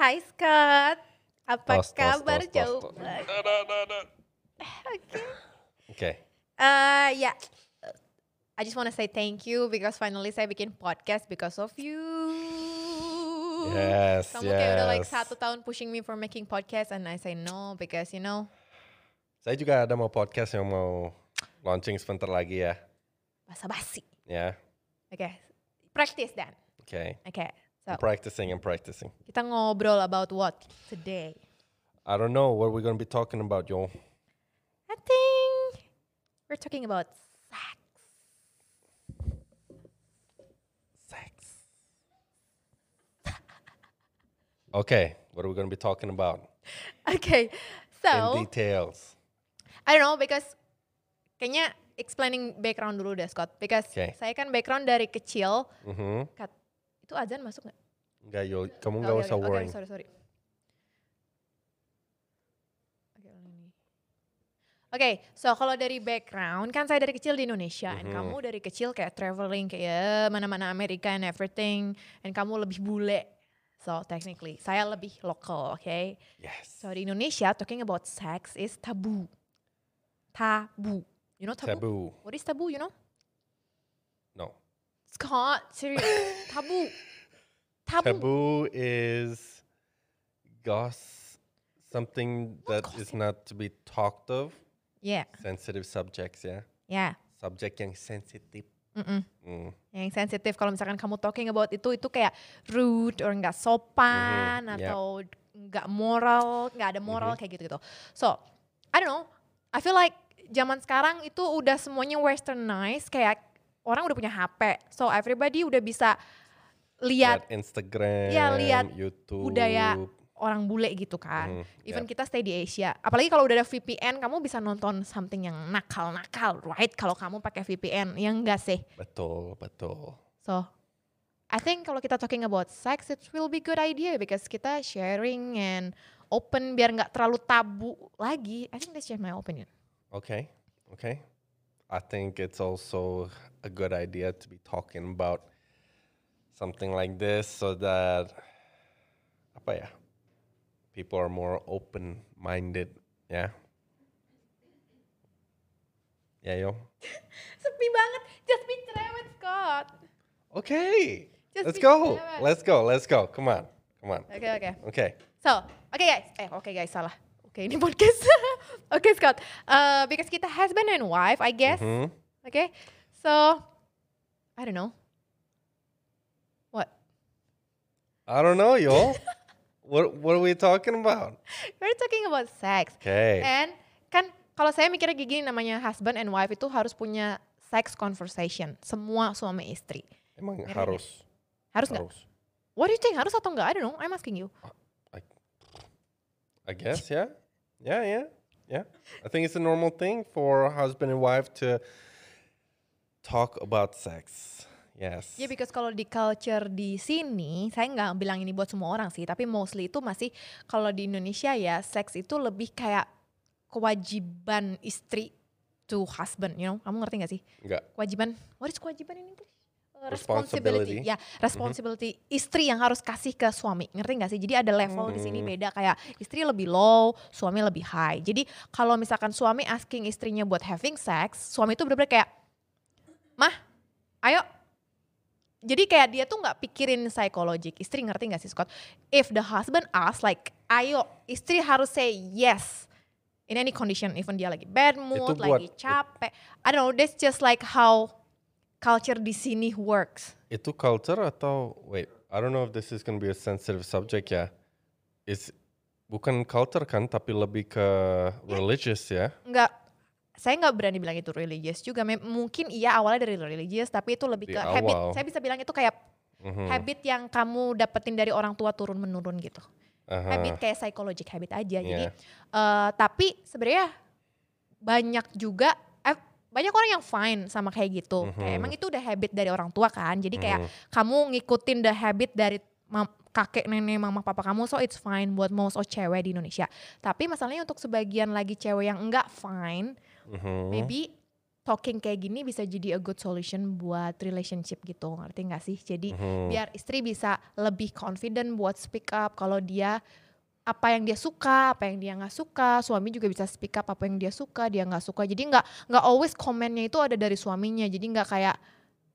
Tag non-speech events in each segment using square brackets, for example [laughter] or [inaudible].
Hai Scott, apa Tos, kabar tos, tos, jauh? Oke. Oke. Eh, ya, I just wanna say thank you because finally saya bikin podcast because of you. Yes, Kamu kayak udah like yes. satu tahun pushing me for making podcast and I say no because you know Saya juga ada mau podcast yang mau launching sebentar lagi ya. basa-basi. Ya. Oke, practice then. Oke. Oke, so I'm practicing, I'm practicing. kita ngobrol about what today? I don't know what we're gonna be talking about, yo. I think we're talking about sex. Sex. Okay, what are we gonna be talking about? Okay, In so details. I don't know because kayaknya explaining background dulu deh Scott. Because Okay. saya kan background dari kecil. Mhm. Kat, itu azan masuk nggak? Enggak, yo. Kamu Oh, nggak oke, usah oke, worrying. Oke, sorry sorry. Oke. Oke, so kalau dari background kan saya dari kecil di Indonesia, and Mhm. kamu dari kecil kayak traveling kayak mana-mana Amerika and everything, and kamu lebih bule. So technically, saya lebih lokal, oke? Yes. So di Indonesia, talking about sex is taboo. Tabu. You know tabu? Taboo. What is taboo, you know? No. Scott, serious. [laughs] tabu. Tabu. Taboo is goss something that is gossip? not to be talked of. Yeah, Sensitive subjects, ya. yeah. Subject yang sensitif. Mm-mm. Mm. Yang sensitif kalau misalkan kamu talking about itu itu kayak rude or nggak sopan Mhm, yeah. atau nggak moral, nggak ada moral kayak gitu-gitu. So, I don't know. I feel like zaman sekarang itu udah semuanya westernized kayak orang udah punya HP. So everybody udah bisa lihat Instagram, Ya, lihat YouTube. budaya orang bule gitu kan. Mhm, Even yeah. kita stay di Asia. Apalagi kalau udah ada VPN, kamu bisa nonton something yang nakal-nakal, right? Kalau kamu pakai VPN, yang enggak sih. Betul, betul. So, I think kalau kita talking about sex, it will be good idea because kita sharing and open biar nggak terlalu tabu lagi. I think that's just my opinion. Okay, okay. I think it's also a good idea to be talking about something like this so that apa ya? People are more open-minded, Yeah. Ya, yo. [laughs] Sepi banget, just be cerewet Scott. Okay. Just let's go. Let's go. Let's go. Come on. Come on. Okay, okay. Okay. So, okay guys, eh oke guys salah. Oke ini podcast. [laughs] oke Scott, uh, because kita husband and wife, I guess. Mhm. Okay, so I don't know. What? I don't know, yo. what What are we talking about? We're talking about sex. Okay. And kan kalau saya mikirnya gini namanya husband and wife itu harus punya sex conversation. Semua suami istri. Emang ngerti harus. Harus nggak? Harus. What do you think? Harus atau enggak? I don't know. I'm asking you. I guess, yeah. Yeah, yeah, yeah. I think it's a normal thing for husband and wife to talk about sex. Yes. Ya, because kalau di culture di sini, saya nggak bilang ini buat semua orang sih, tapi mostly itu masih kalau di Indonesia ya, seks itu lebih kayak kewajiban istri to husband, you know? Kamu ngerti gak sih? Enggak. Kewajiban, what is kewajiban in English? Uh, Responsibility. Ya, responsibility istri yang harus kasih ke suami, ngerti gak sih? Jadi ada level di sini Mhm. beda kayak istri lebih low, suami lebih high. Jadi kalau misalkan suami asking istrinya buat having sex, suami itu bener-bener kayak, mah, ayo jadi kayak dia tuh nggak pikirin psikologik. Istri ngerti nggak sih Scott? If the husband ask like, ayo istri harus say yes in any condition, even dia lagi bad mood, Itu buat- lagi capek. I don't know, that's just like how culture di sini works. Itu culture atau wait, I don't know if this is going to be a sensitive subject ya. Is bukan culture kan tapi lebih ke religious ya. Nggak, saya nggak berani bilang itu religious juga. Mem- Mungkin iya awalnya dari religious, tapi itu lebih Di ke habit. awal. Saya bisa bilang itu kayak Mhm. habit yang kamu dapetin dari orang tua turun menurun gitu. Aha. habit kayak psychologic habit aja. Jadi Iya. eh, tapi sebenarnya banyak juga banyak orang yang fine sama kayak gitu. Kayak Mhm. emang itu udah habit dari orang tua kan. Jadi kayak Mhm. kamu ngikutin the habit dari kakek nenek mama papa kamu so it's fine buat most of cewek di Indonesia. Tapi masalahnya untuk sebagian lagi cewek yang enggak fine, Mhm. maybe talking kayak gini bisa jadi a good solution buat relationship gitu ngerti nggak sih jadi biar istri bisa lebih confident buat speak up kalau dia apa yang dia suka, apa yang dia nggak suka, suami juga bisa speak up apa yang dia suka, dia nggak suka. Jadi nggak nggak always komennya itu ada dari suaminya. Jadi nggak kayak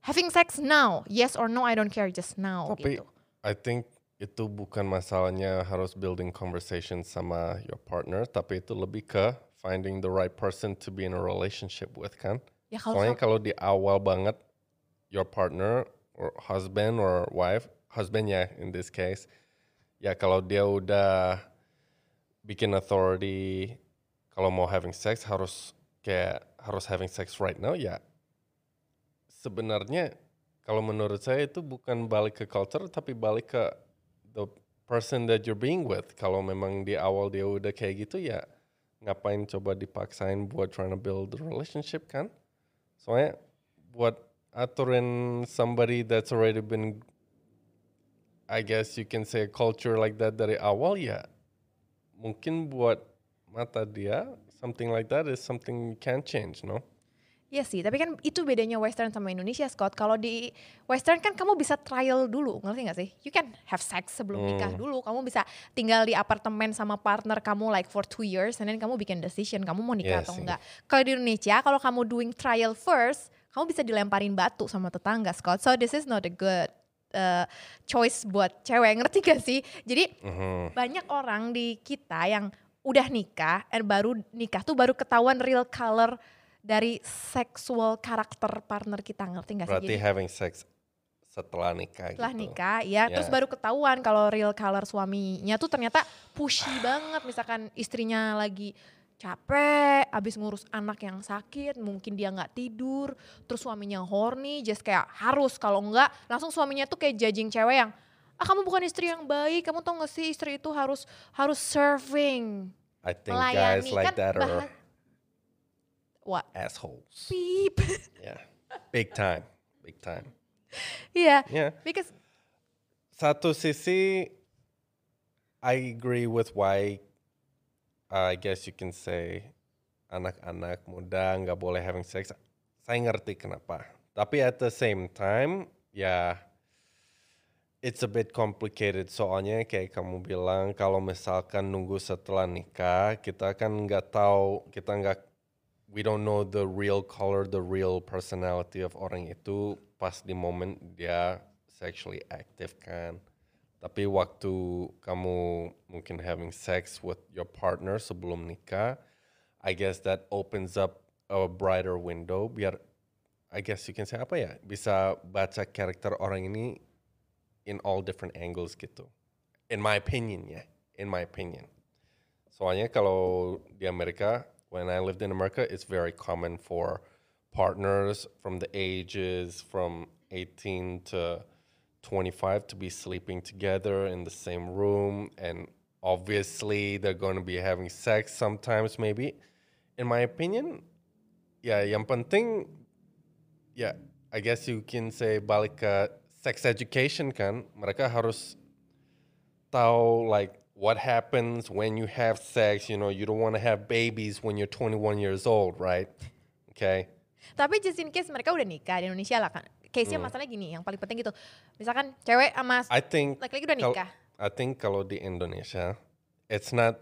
having sex now, yes or no, I don't care, just now Tapi gitu. I think itu bukan masalahnya harus building conversation sama your partner, tapi itu lebih ke finding the right person to be in a relationship with kan. Ya kalau Soalnya kalau di awal banget your partner or husband or wife, husband ya in this case, ya kalau dia udah bikin authority kalau mau having sex harus kayak harus having sex right now ya sebenarnya kalau menurut saya itu bukan balik ke culture tapi balik ke the person that you're being with. Kalau memang di awal dia udah kayak gitu ya ngapain coba dipaksain buat trying to build the relationship kan? Soalnya buat aturin somebody that's already been I guess you can say a culture like that dari awal ya mungkin buat mata dia something like that is something you can't change, no? Iya sih, tapi kan itu bedanya Western sama Indonesia, Scott. Kalau di Western kan kamu bisa trial dulu, ngerti gak sih? You can have sex sebelum nikah dulu. Kamu bisa tinggal di apartemen sama partner kamu like for two years, and then kamu bikin decision, kamu mau nikah Iya atau sih. enggak. Kalau di Indonesia, kalau kamu doing trial first, kamu bisa dilemparin batu sama tetangga, Scott. So this is not a good uh, choice buat cewek, ngerti gak sih? Jadi Mhm. banyak orang di kita yang udah nikah, and baru nikah tuh baru ketahuan real color dari seksual karakter partner kita ngerti gak sih? Berarti Jadi having sex setelah nikah setelah gitu. nikah ya, terus Ya. baru ketahuan kalau real color suaminya tuh ternyata pushy banget. Misalkan istrinya lagi capek, abis ngurus anak yang sakit, mungkin dia nggak tidur, terus suaminya horny, just kayak harus kalau enggak langsung suaminya tuh kayak judging cewek yang ah kamu bukan istri yang baik, kamu tau gak sih istri itu harus harus serving, I think melayani guys like kan that are what assholes. beep, [laughs] Yeah. Big time. Big time. iya, Yeah. because Satu sisi I agree with why I guess you can say anak-anak muda nggak boleh having sex. Saya ngerti kenapa. Tapi at the same time, ya it's a bit complicated soalnya kayak kamu bilang kalau misalkan nunggu setelah nikah kita kan nggak tahu kita nggak we don't know the real color the real personality of orang itu pas di moment dia sexually active kan tapi waktu kamu mungkin having sex with your partner sebelum nikah I guess that opens up a brighter window biar I guess you can say apa ya bisa baca karakter orang ini in all different angles gitu. In my opinion ya, in my opinion. Soalnya kalau di Amerika, when I lived in America, it's very common for partners from the ages from 18 to 25 to be sleeping together in the same room and obviously they're going to be having sex sometimes maybe. In my opinion, ya yang penting ya I guess you can say balik ke sex education kan mereka harus tahu like what happens when you have sex you know you don't want to have babies when you're 21 years old right okay Tapi just in case mereka udah nikah di Indonesia lah kan. Case-nya masalahnya gini, yang paling penting gitu. Misalkan cewek sama laki-laki udah nikah. I think kalau di Indonesia it's not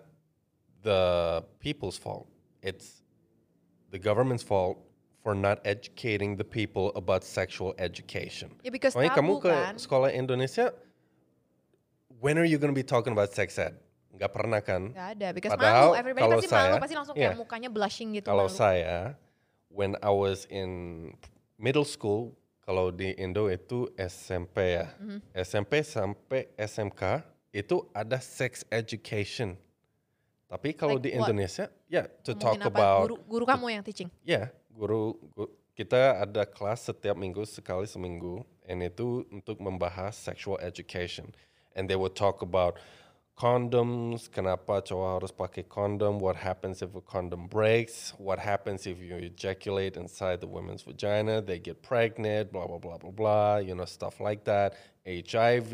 the people's fault it's the government's fault for not educating the people about sexual education Ya because Soalnya kamu ke kan. sekolah Indonesia, when are you gonna be talking about sex ed? Nggak pernah kan? Gak ada, because Padahal malu. Everybody kalau pasti malu, saya- pasti langsung iya. kayak mukanya blushing gitu. Kalau malu. saya, when I was in middle school, kalau di Indo itu SMP ya, Mhm. SMP sampai SMK itu ada sex education. Tapi kalau Like di what? Indonesia, ya to Ngomongin talk apa? about Guru, guru kamu yang teaching. Ya, guru, gu- kita ada kelas setiap minggu sekali seminggu, and itu untuk membahas sexual education, and they would talk about condoms, kenapa cowok harus pakai condom, what happens if a condom breaks, what happens if you ejaculate inside the woman's vagina, they get pregnant, blah blah blah blah blah, you know stuff like that, HIV,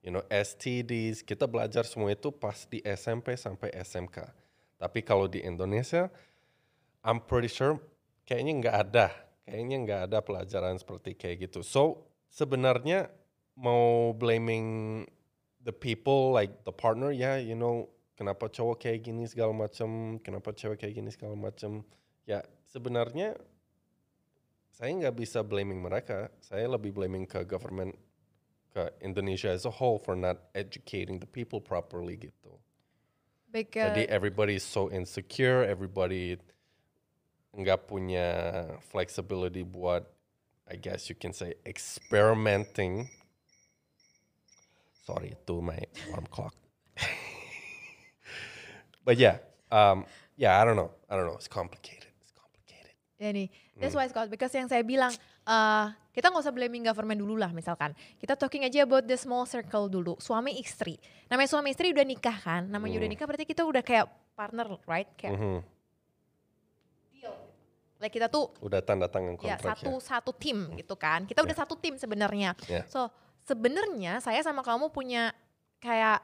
you know STDs, kita belajar semua itu pas di SMP sampai SMK. Tapi kalau di Indonesia, I'm pretty sure kayaknya nggak ada, kayaknya nggak ada pelajaran seperti kayak gitu. So sebenarnya mau blaming the people like the partner ya, you know kenapa cowok kayak gini segala macam, kenapa cewek kayak gini segala macam. Ya sebenarnya saya nggak bisa blaming mereka, saya lebih blaming ke government ke Indonesia as a whole for not educating the people properly gitu. Because Jadi everybody is so insecure, everybody nggak punya flexibility buat, I guess you can say experimenting. Sorry, itu my alarm clock. [laughs] But yeah, um, yeah, I don't know, I don't know, it's complicated, it's complicated. Ya nih, that's Hmm. why Scott, because yang saya bilang, eh kita nggak usah blaming government dulu lah misalkan. Kita talking aja about the small circle dulu, suami istri. Namanya suami istri udah nikah kan, namanya udah Hmm. nikah berarti kita udah kayak partner, right? Kayak Mhm. deal. Like kita tuh Udah tanda tangan ya kontrak satu ya. satu tim gitu kan. Kita udah Ya. satu tim sebenarnya. Ya. So sebenarnya saya sama kamu punya kayak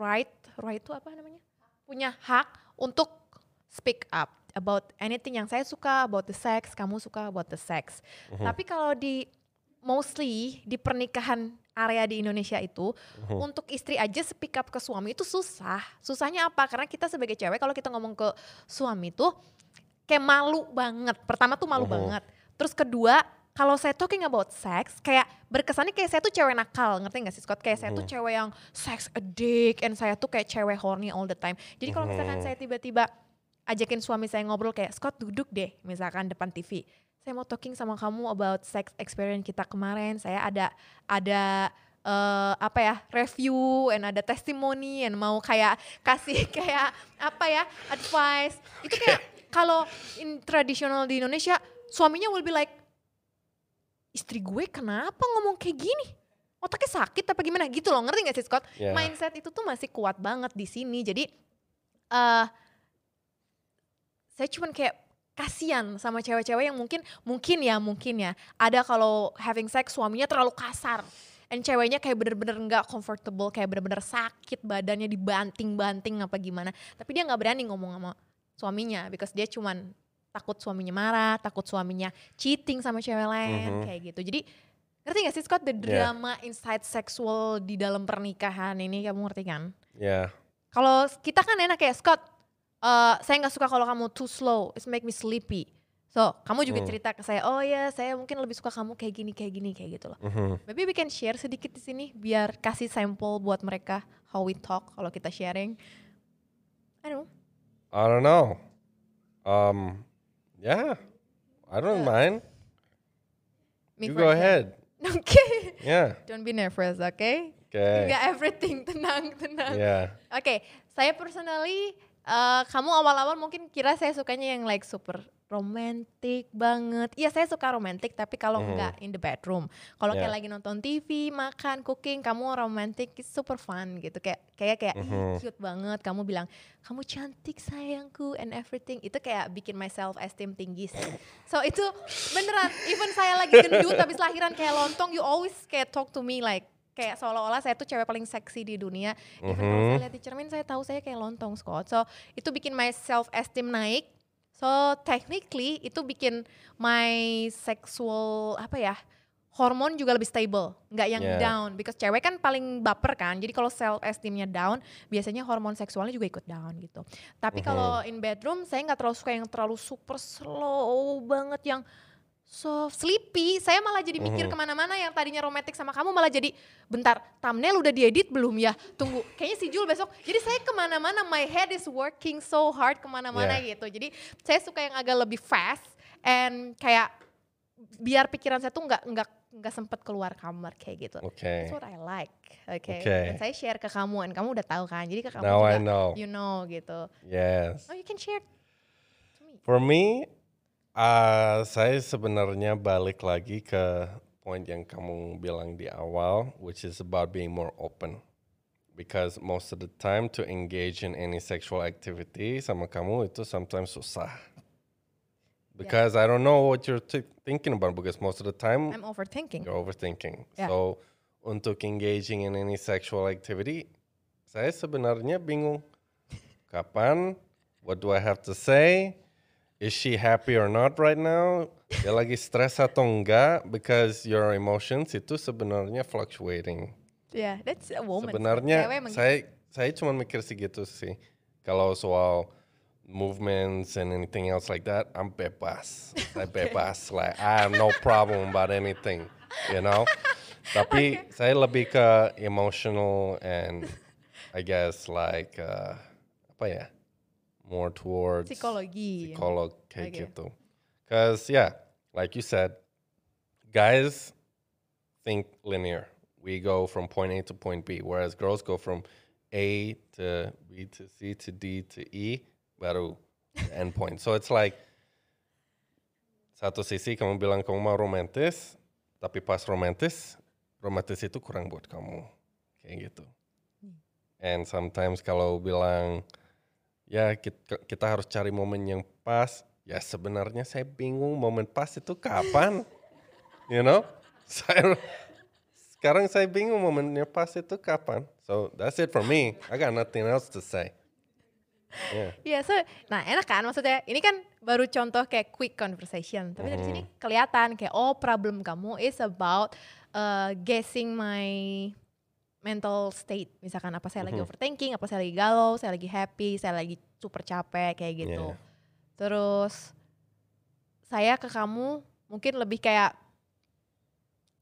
right, right itu apa namanya? Punya hak untuk speak up about anything yang saya suka about the sex, kamu suka about the sex. Mhm. Tapi kalau di mostly di pernikahan area di Indonesia itu Mhm. untuk istri aja speak up ke suami itu susah. Susahnya apa? Karena kita sebagai cewek kalau kita ngomong ke suami tuh kayak malu banget. Pertama tuh malu Mhm. banget. Terus kedua, kalau saya talking about sex, kayak berkesannya kayak saya tuh cewek nakal, ngerti gak sih Scott? Kayak saya tuh Mhm. cewek yang sex addict, and saya tuh kayak cewek horny all the time. Jadi kalau misalkan Mhm. saya tiba-tiba ajakin suami saya ngobrol kayak, Scott duduk deh, misalkan depan TV. Saya mau talking sama kamu about sex experience kita kemarin. Saya ada ada eh, apa ya review and ada testimoni and mau kayak kasih [laughs] kayak apa ya advice itu kayak [laughs] kalau in tradisional di Indonesia suaminya will be like istri gue kenapa ngomong kayak gini? Otaknya sakit apa gimana? Gitu loh ngerti gak sih Scott? Ya. mindset itu tuh masih kuat banget di sini. Jadi eh saya cuman kayak kasihan sama cewek-cewek yang mungkin mungkin ya mungkin ya. Ada kalau having sex suaminya terlalu kasar. And ceweknya kayak bener-bener nggak comfortable kayak bener-bener sakit badannya dibanting-banting apa gimana. Tapi dia nggak berani ngomong sama suaminya because dia cuman takut suaminya marah takut suaminya cheating sama cewek lain Mhm. kayak gitu jadi ngerti gak sih Scott the Yeah. drama inside sexual di dalam pernikahan ini kamu ngerti kan Ya, kalau kita kan enak kayak Scott, eh, saya nggak suka kalau kamu too slow, it make me sleepy. So kamu juga Hmm. cerita ke saya, oh ya saya mungkin lebih suka kamu kayak gini kayak gini kayak gitu loh. mhm. Maybe we can share sedikit di sini biar kasih sampel buat mereka how we talk kalau kita sharing. I don't know. I don't know. Um, yeah, I don't Yeah. mind. Me you go ahead. [laughs] Oke, Yeah. don't be nervous, oke? Okay. Enggak everything, [laughs] tenang, tenang. Yeah. Oke, saya personally, eh, kamu awal-awal mungkin kira saya sukanya yang like super romantic banget. Iya saya suka romantic, tapi kalau Mhm. enggak in the bedroom. Kalau kayak Yeah. lagi nonton TV, makan, cooking, kamu romantic, it's super fun gitu. Kayak kayak kayak "Ih, Mhm. cute banget. Kamu bilang kamu cantik sayangku and everything. Itu kayak bikin my self esteem tinggi sih. So itu beneran. Even saya lagi gendut habis lahiran kayak lontong, you always kayak talk to me like kayak seolah-olah saya tuh cewek paling seksi di dunia. Even kalau saya lihat di cermin saya tahu saya kayak lontong Scott. So itu bikin my self esteem naik. So technically itu bikin my sexual apa ya hormon juga lebih stable, nggak yang Yeah. down. Because cewek kan paling baper kan. Jadi kalau self esteemnya down, biasanya hormon seksualnya juga ikut down gitu. Tapi kalau in bedroom saya nggak terlalu suka yang terlalu super slow banget yang soft, sleepy. Saya malah jadi mikir Mhm. ke mana-mana yang tadinya romantis sama kamu malah jadi bentar thumbnail udah diedit belum ya? Tunggu, kayaknya si Jul besok. Jadi saya ke mana-mana, my head is working so hard ke mana-mana Yeah. gitu. Jadi saya suka yang agak lebih fast and kayak biar pikiran saya tuh nggak nggak nggak sempet keluar kamar kayak gitu. Okay. That's what I like, oke. Okay. Dan saya share ke kamu, and kamu udah tahu kan. Jadi ke kamu Now juga, I know. you know gitu. Yes. Oh, you can share to me. For me, uh, saya sebenarnya balik lagi ke point yang kamu bilang di awal, which is about being more open. Because most of the time to engage in any sexual activity sama kamu itu sometimes susah. Because I don't know what you're thi- thinking about because most of the time I'm overthinking. you're overthinking. Yeah. So untuk engaging in any sexual activity, saya sebenarnya bingung [laughs] kapan, what do I have to say, is she happy or not right now? Dia lagi stres atau enggak? Because your emotions itu sebenarnya fluctuating. Yeah, that's a woman. Sebenarnya gitu. saya saya cuma mikir segitu sih. Kalau soal movements and anything else like that, I'm bebas. [laughs] Saya bebas. Like I have no problem about anything, you know. [laughs] Tapi saya lebih ke emotional and I guess like uh, apa ya? More towards psikologi. psikolog kayak Okay. gitu. Cause yeah, like you said, guys think linear. We go from point A to point B, whereas girls go from A to B to C to D to E, baru end point. So it's like satu sisi kamu bilang kamu mau romantis, tapi pas romantis, romantis itu kurang buat kamu, kayak gitu. And sometimes kalau bilang ya kita, kita harus cari momen yang pas. Ya sebenarnya saya bingung momen pas itu kapan, [laughs] you know? Saya [laughs] sekarang saya bingung momennya pas itu kapan. So that's it for me. I got nothing else to say. Yeah. Iya, so, nah enak kan maksudnya. Ini kan baru contoh kayak quick conversation. Tapi dari sini Mm-hmm. kelihatan kayak oh problem kamu is about uh, guessing my mental state. Misalkan apa saya Mm-hmm. lagi overthinking, apa saya lagi galau, saya lagi happy, saya lagi super capek kayak gitu. Yeah. Terus saya ke kamu mungkin lebih kayak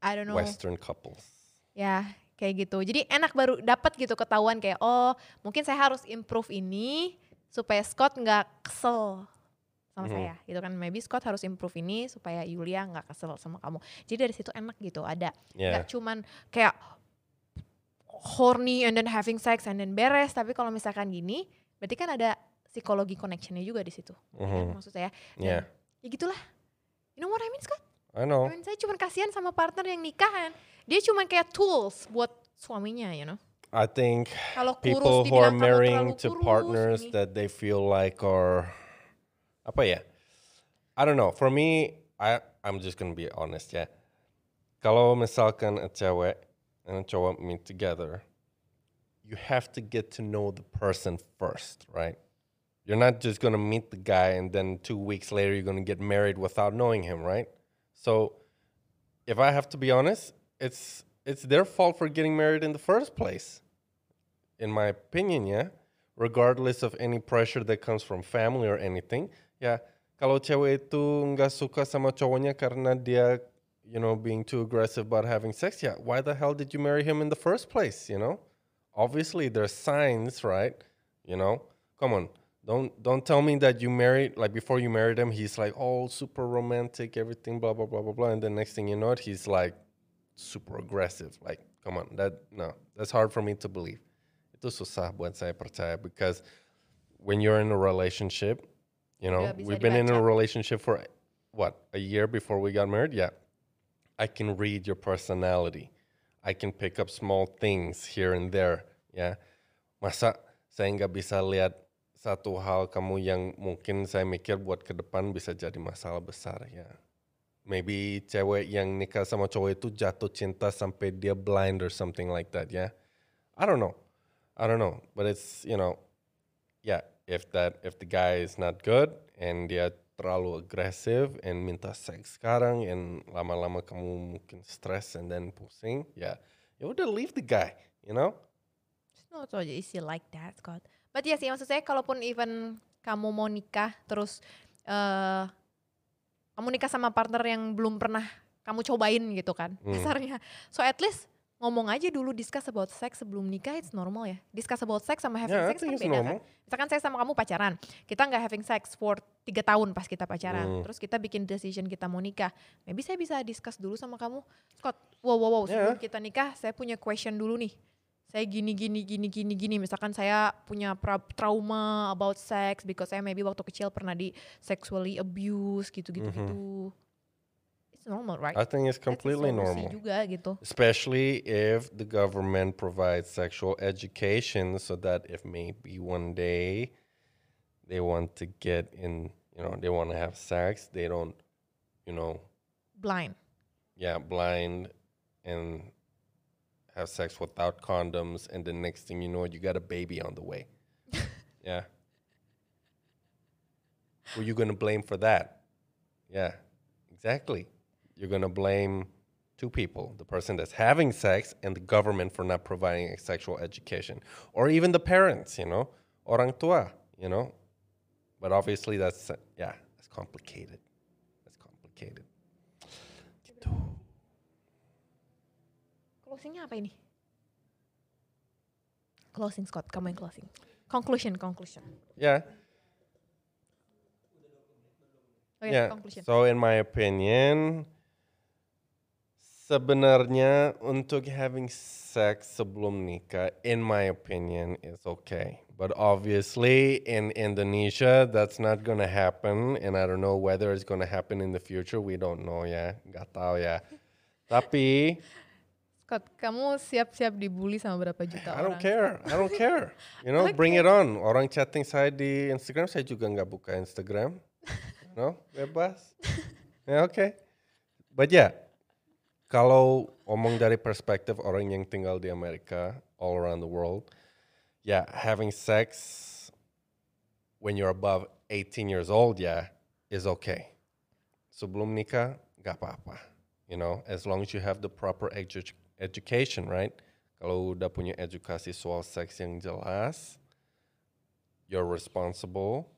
I don't know. Western couples. Ya, kayak gitu. Jadi enak baru dapat gitu ketahuan kayak oh, mungkin saya harus improve ini supaya Scott nggak kesel sama Mhm. saya. Gitu kan. Maybe Scott harus improve ini supaya Yulia nggak kesel sama kamu. Jadi dari situ enak gitu. Ada Yeah. nggak cuman kayak horny and then having sex and then beres, tapi kalau misalkan gini, berarti kan ada psikologi connectionnya juga di situ. ya kan? Mhm. Maksud saya. Dan Yeah. Ya gitulah. You know what I mean, Scott? I know. I mean, saya cuma kasihan sama partner yang nikahan. Dia cuma kayak tools buat suaminya, you know. I think Kalau people who are marrying to kurus, partners ini. that they feel like are apa ya? I don't know. For me, I I'm just gonna be honest ya. Kalau misalkan a cewek and cowok meet together, you have to get to know the person first, right? You're not just gonna meet the guy and then two weeks later you're gonna get married without knowing him, right? So, if I have to be honest, it's it's their fault for getting married in the first place in my opinion, yeah, regardless of any pressure that comes from family or anything, Yeah, kalau cewek itu nggak suka sama cowoknya karena dia, you know, being too aggressive about having sex, yeah, why the hell did you marry him in the first place, you know? Obviously, there's signs, right? You know, come on. Don't don't tell me that you married like before you married him, he's like all super romantic, everything, blah blah blah blah blah, and then next thing you know, it, he's like super aggressive. Like, come on, that no, that's hard for me to believe. Itu susah buat saya percaya because when you're in a relationship, you know, we've been in a relationship for what a year before we got married. Yeah, I can read your personality. I can pick up small things here and there. Ya, masa saya nggak bisa lihat satu hal kamu yang mungkin saya mikir buat ke depan bisa jadi masalah besar ya. Maybe cewek yang nikah sama cowok itu jatuh cinta sampai dia blind or something like that ya. I don't know. I don't know. But it's, you know, yeah, if that if the guy is not good and dia terlalu agresif and minta seks sekarang and lama-lama kamu mungkin stress and then pusing, ya, ya udah leave the guy, you know? It's not so easy like that, Scott. But ya sih, maksud saya kalaupun even kamu mau nikah terus eh kamu nikah sama partner yang belum pernah kamu cobain gitu kan, Hmm. dasarnya. So at least ngomong aja dulu discuss about sex sebelum nikah it's normal ya. Discuss about sex sama having Yeah, sex kan beda normal. kan. Misalkan saya sama kamu pacaran, kita nggak having sex for tiga tahun pas kita pacaran, Hmm. terus kita bikin decision kita mau nikah. Maybe saya bisa discuss dulu sama kamu, Scott. Wow wow wow, sebelum Yeah. kita nikah saya punya question dulu nih. Saya gini gini gini gini gini. Misalkan saya punya pra- trauma about sex because saya maybe waktu kecil pernah di sexually abuse gitu gitu gitu. It's normal, right? I think it's completely solusi normal. juga gitu. Especially if the government provides sexual education so that if maybe one day they want to get in, you know, they want to have sex, they don't, you know, Blind. yeah, blind and have sex without condoms, and the next thing you know, you got a baby on the way. [laughs] yeah. who you gonna blame for that? Yeah, exactly. You're gonna blame two people: the person that's having sex and the government for not providing a sexual education, or even the parents. You know, orang tua. You know, but obviously that's yeah, that's complicated. That's complicated. Gitu. Closingnya apa ini? Closing Scott, kamu yang closing. Conclusion, conclusion. Yeah. Oh ya, Yeah. conclusion. So in my opinion, sebenarnya untuk having sex sebelum nikah, in my opinion, is okay. But obviously, in Indonesia, that's not gonna happen, and I don't know whether it's gonna happen in the future. We don't know ya, nggak tahu ya. [laughs] Tapi Scott, kamu siap-siap dibully sama berapa juta I orang? don't care. I don't [laughs] care. You know, bring it on. Orang chatting saya di Instagram, saya juga nggak buka Instagram. No, bebas. [laughs] Ya oke. But yeah, kalau omong dari perspektif orang yang tinggal di Amerika, all around the world, yeah, having sex when you're above 18 years old, yeah, is okay. Sebelum nikah, nggak apa-apa. You know, as long as you have the proper edu- education, right? Kalau udah punya edukasi soal seks yang jelas, you're responsible.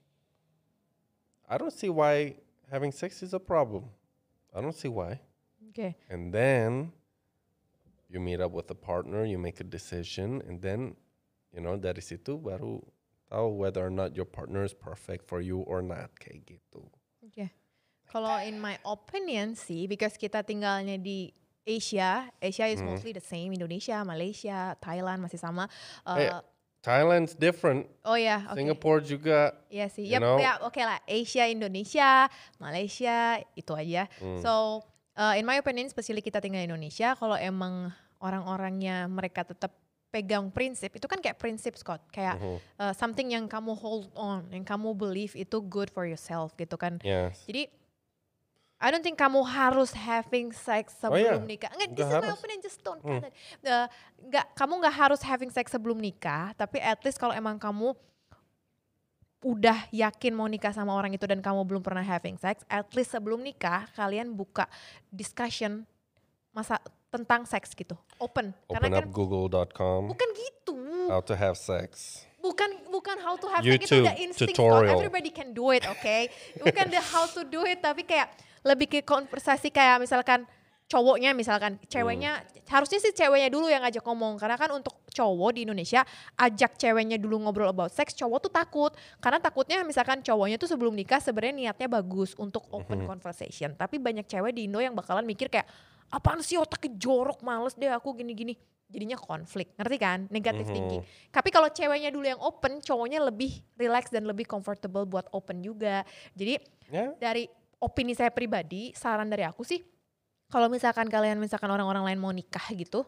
I don't see why having sex is a problem. I don't see why. Oke, And then you meet up with a partner, you make a decision, and then, you know, dari situ baru tahu whether or not your partner is perfect for you or not, kayak gitu. oke. Kalau in my opinion sih, because kita tinggalnya di Asia, Asia is Hmm. mostly the same, Indonesia, Malaysia, Thailand masih sama. Eh, Uh, Thailand's different, oh ya, oke. Singapore juga. Iya sih, you Yap, know. ya oke lah. Asia, Indonesia, Malaysia, itu aja. Hmm. So, uh, in my opinion, especially kita tinggal di Indonesia, kalau emang orang-orangnya mereka tetap pegang prinsip, itu kan kayak prinsip Scott, kayak uh, something yang kamu hold on, yang kamu believe itu good for yourself gitu kan. Yes. Jadi, I don't think kamu harus having sex Oh, sebelum nikah. Enggak, this is my opinion, just don't Hmm. Uh, nggak, kamu nggak harus having sex sebelum nikah, tapi at least kalau emang kamu udah yakin mau nikah sama orang itu dan kamu belum pernah having sex, at least sebelum nikah kalian buka discussion masa tentang seks gitu, open. Open Karena up kan google.com, bukan gitu, how to have sex. bukan bukan how to have sex itu YouTube udah insting Scott. tutorial. everybody can do it, oke? Bukan the how to do it, tapi kayak lebih ke konversasi kayak misalkan cowoknya misalkan ceweknya harusnya sih ceweknya dulu yang ngajak ngomong karena kan untuk cowok di Indonesia ajak ceweknya dulu ngobrol about sex cowok tuh takut. Karena takutnya misalkan cowoknya tuh sebelum nikah sebenarnya niatnya bagus untuk open conversation. Tapi banyak cewek di Indo yang bakalan mikir kayak apaan sih otaknya jorok males deh aku gini-gini. Jadinya konflik. Ngerti kan? Negatif thinking. Tapi kalau ceweknya dulu yang open cowoknya lebih relax dan lebih comfortable buat open juga. Jadi Yeah. dari opini saya pribadi, saran dari aku sih, kalau misalkan kalian misalkan orang-orang lain mau nikah gitu,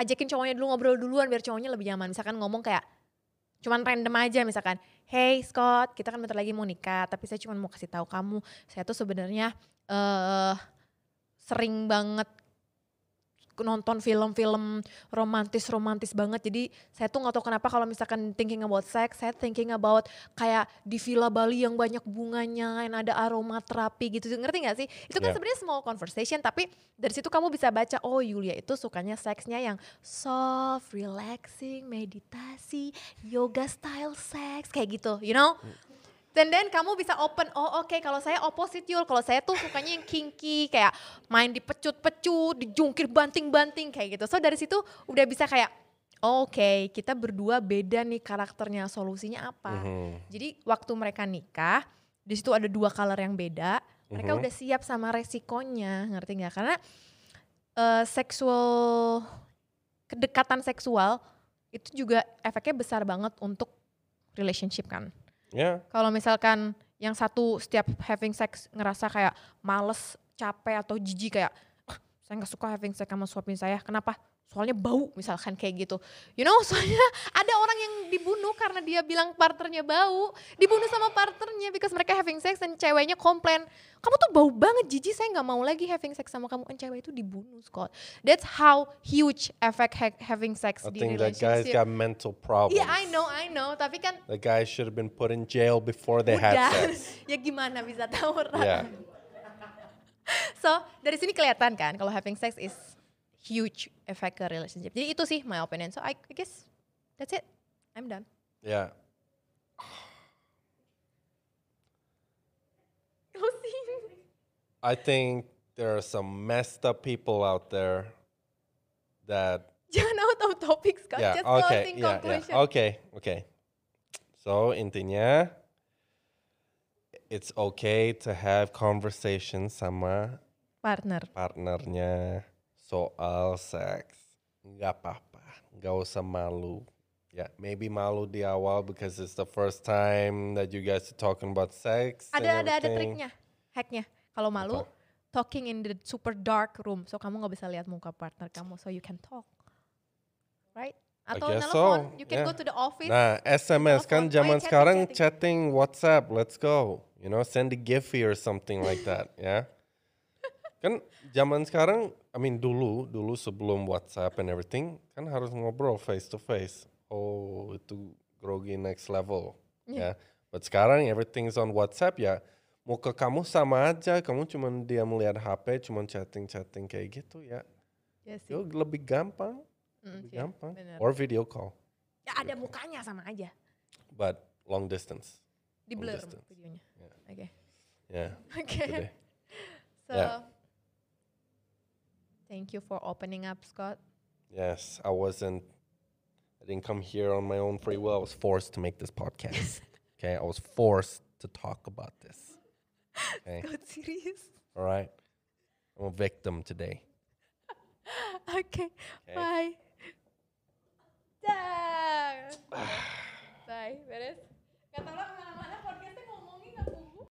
ajakin cowoknya dulu ngobrol duluan biar cowoknya lebih nyaman. Misalkan ngomong kayak cuman random aja misalkan, hey Scott, kita kan bentar lagi mau nikah, tapi saya cuma mau kasih tahu kamu, saya tuh sebenarnya eh sering banget nonton film-film romantis-romantis banget. Jadi saya tuh nggak tahu kenapa kalau misalkan thinking about sex, saya thinking about kayak di Villa Bali yang banyak bunganya, yang ada aroma terapi gitu. Ngerti nggak sih? Itu kan Yeah. sebenarnya small conversation, tapi dari situ kamu bisa baca, oh Yulia itu sukanya seksnya yang soft, relaxing, meditasi, yoga style sex, kayak gitu, you know? Dan then kamu bisa open, oh oke kalau saya opposite Yul, kalau saya tuh sukanya yang kinky, kayak main dipecut-pecut, dijungkir banting-banting kayak gitu. So dari situ udah bisa kayak, oh, oke kita berdua beda nih karakternya, solusinya apa. Mhm. Jadi waktu mereka nikah, di situ ada dua color yang beda, mereka Mhm. udah siap sama resikonya, ngerti nggak? Karena eh, seksual, kedekatan seksual itu juga efeknya besar banget untuk relationship kan. Yeah. Kalau misalkan yang satu setiap having sex ngerasa kayak males, capek atau jijik kayak "Ah, saya nggak suka having sex sama suami saya. Kenapa? Soalnya bau misalkan kayak gitu. You know, [laughs] soalnya ada orang yang di dibunuh karena dia bilang partnernya bau. Dibunuh sama partnernya because mereka having sex dan ceweknya komplain. Kamu tuh bau banget Jiji, saya nggak mau lagi having sex sama kamu. Dan cewek itu dibunuh Scott. That's how huge effect ha- having sex I di think that guy's got mental problems. Iya I know, I know. Tapi kan The guy should have been put in jail before they had udah. sex. [laughs] ya gimana bisa tahu Ran? Yeah. [laughs] So dari sini kelihatan kan kalau having sex is huge effect ke relationship. Jadi itu sih my opinion. So I, I guess that's it. I'm done. Yeah. Closing. I think there are some messed up people out there that [laughs] Jangan out of topic Scott. yeah, Just okay, closing yeah, conclusion. yeah. Okay, okay. So intinya it's okay to have conversation sama Partner. partnernya soal seks. Nggak apa-apa, nggak usah malu. Yeah, maybe malu di awal because it's the first time that you guys are talking about sex. Ada ada ada triknya, hacknya. Kalau malu, Apa? talking in the super dark room, so kamu nggak bisa lihat muka partner kamu, so you can talk, right? Atau guess telepon, so, you can yeah. go to the office. Nah, SMS kan. Oh, zaman chatting, sekarang chatting. chatting WhatsApp, let's go. You know, send a Giphy or something like that, ya. Kan zaman sekarang, I mean dulu, dulu sebelum WhatsApp and everything, kan harus ngobrol face to face. Oh, itu grogi next level, Iya. ya. But sekarang everything's on WhatsApp ya. Muka kamu sama aja, kamu cuma dia melihat HP, cuma chatting-chatting kayak gitu ya. Iya sih. Itu lebih gampang, Mm, lebih iya, gampang. bener. Or video call, Ya ada mukanya sama aja. but long distance. Di blur videonya. Yeah. Oke. Ya. [laughs] Oke. gitu. So Yeah. Thank you for opening up, Scott. Yes, I wasn't. I didn't come here on my own free will. I was forced to make this podcast. [laughs] okay, I was forced to talk about this. Okay, [laughs] Scott serius. all right. I'm a victim today. [laughs] Oke. Okay. Bye. Dah. [sighs] Bye. Beres. Kata lo kemana-mana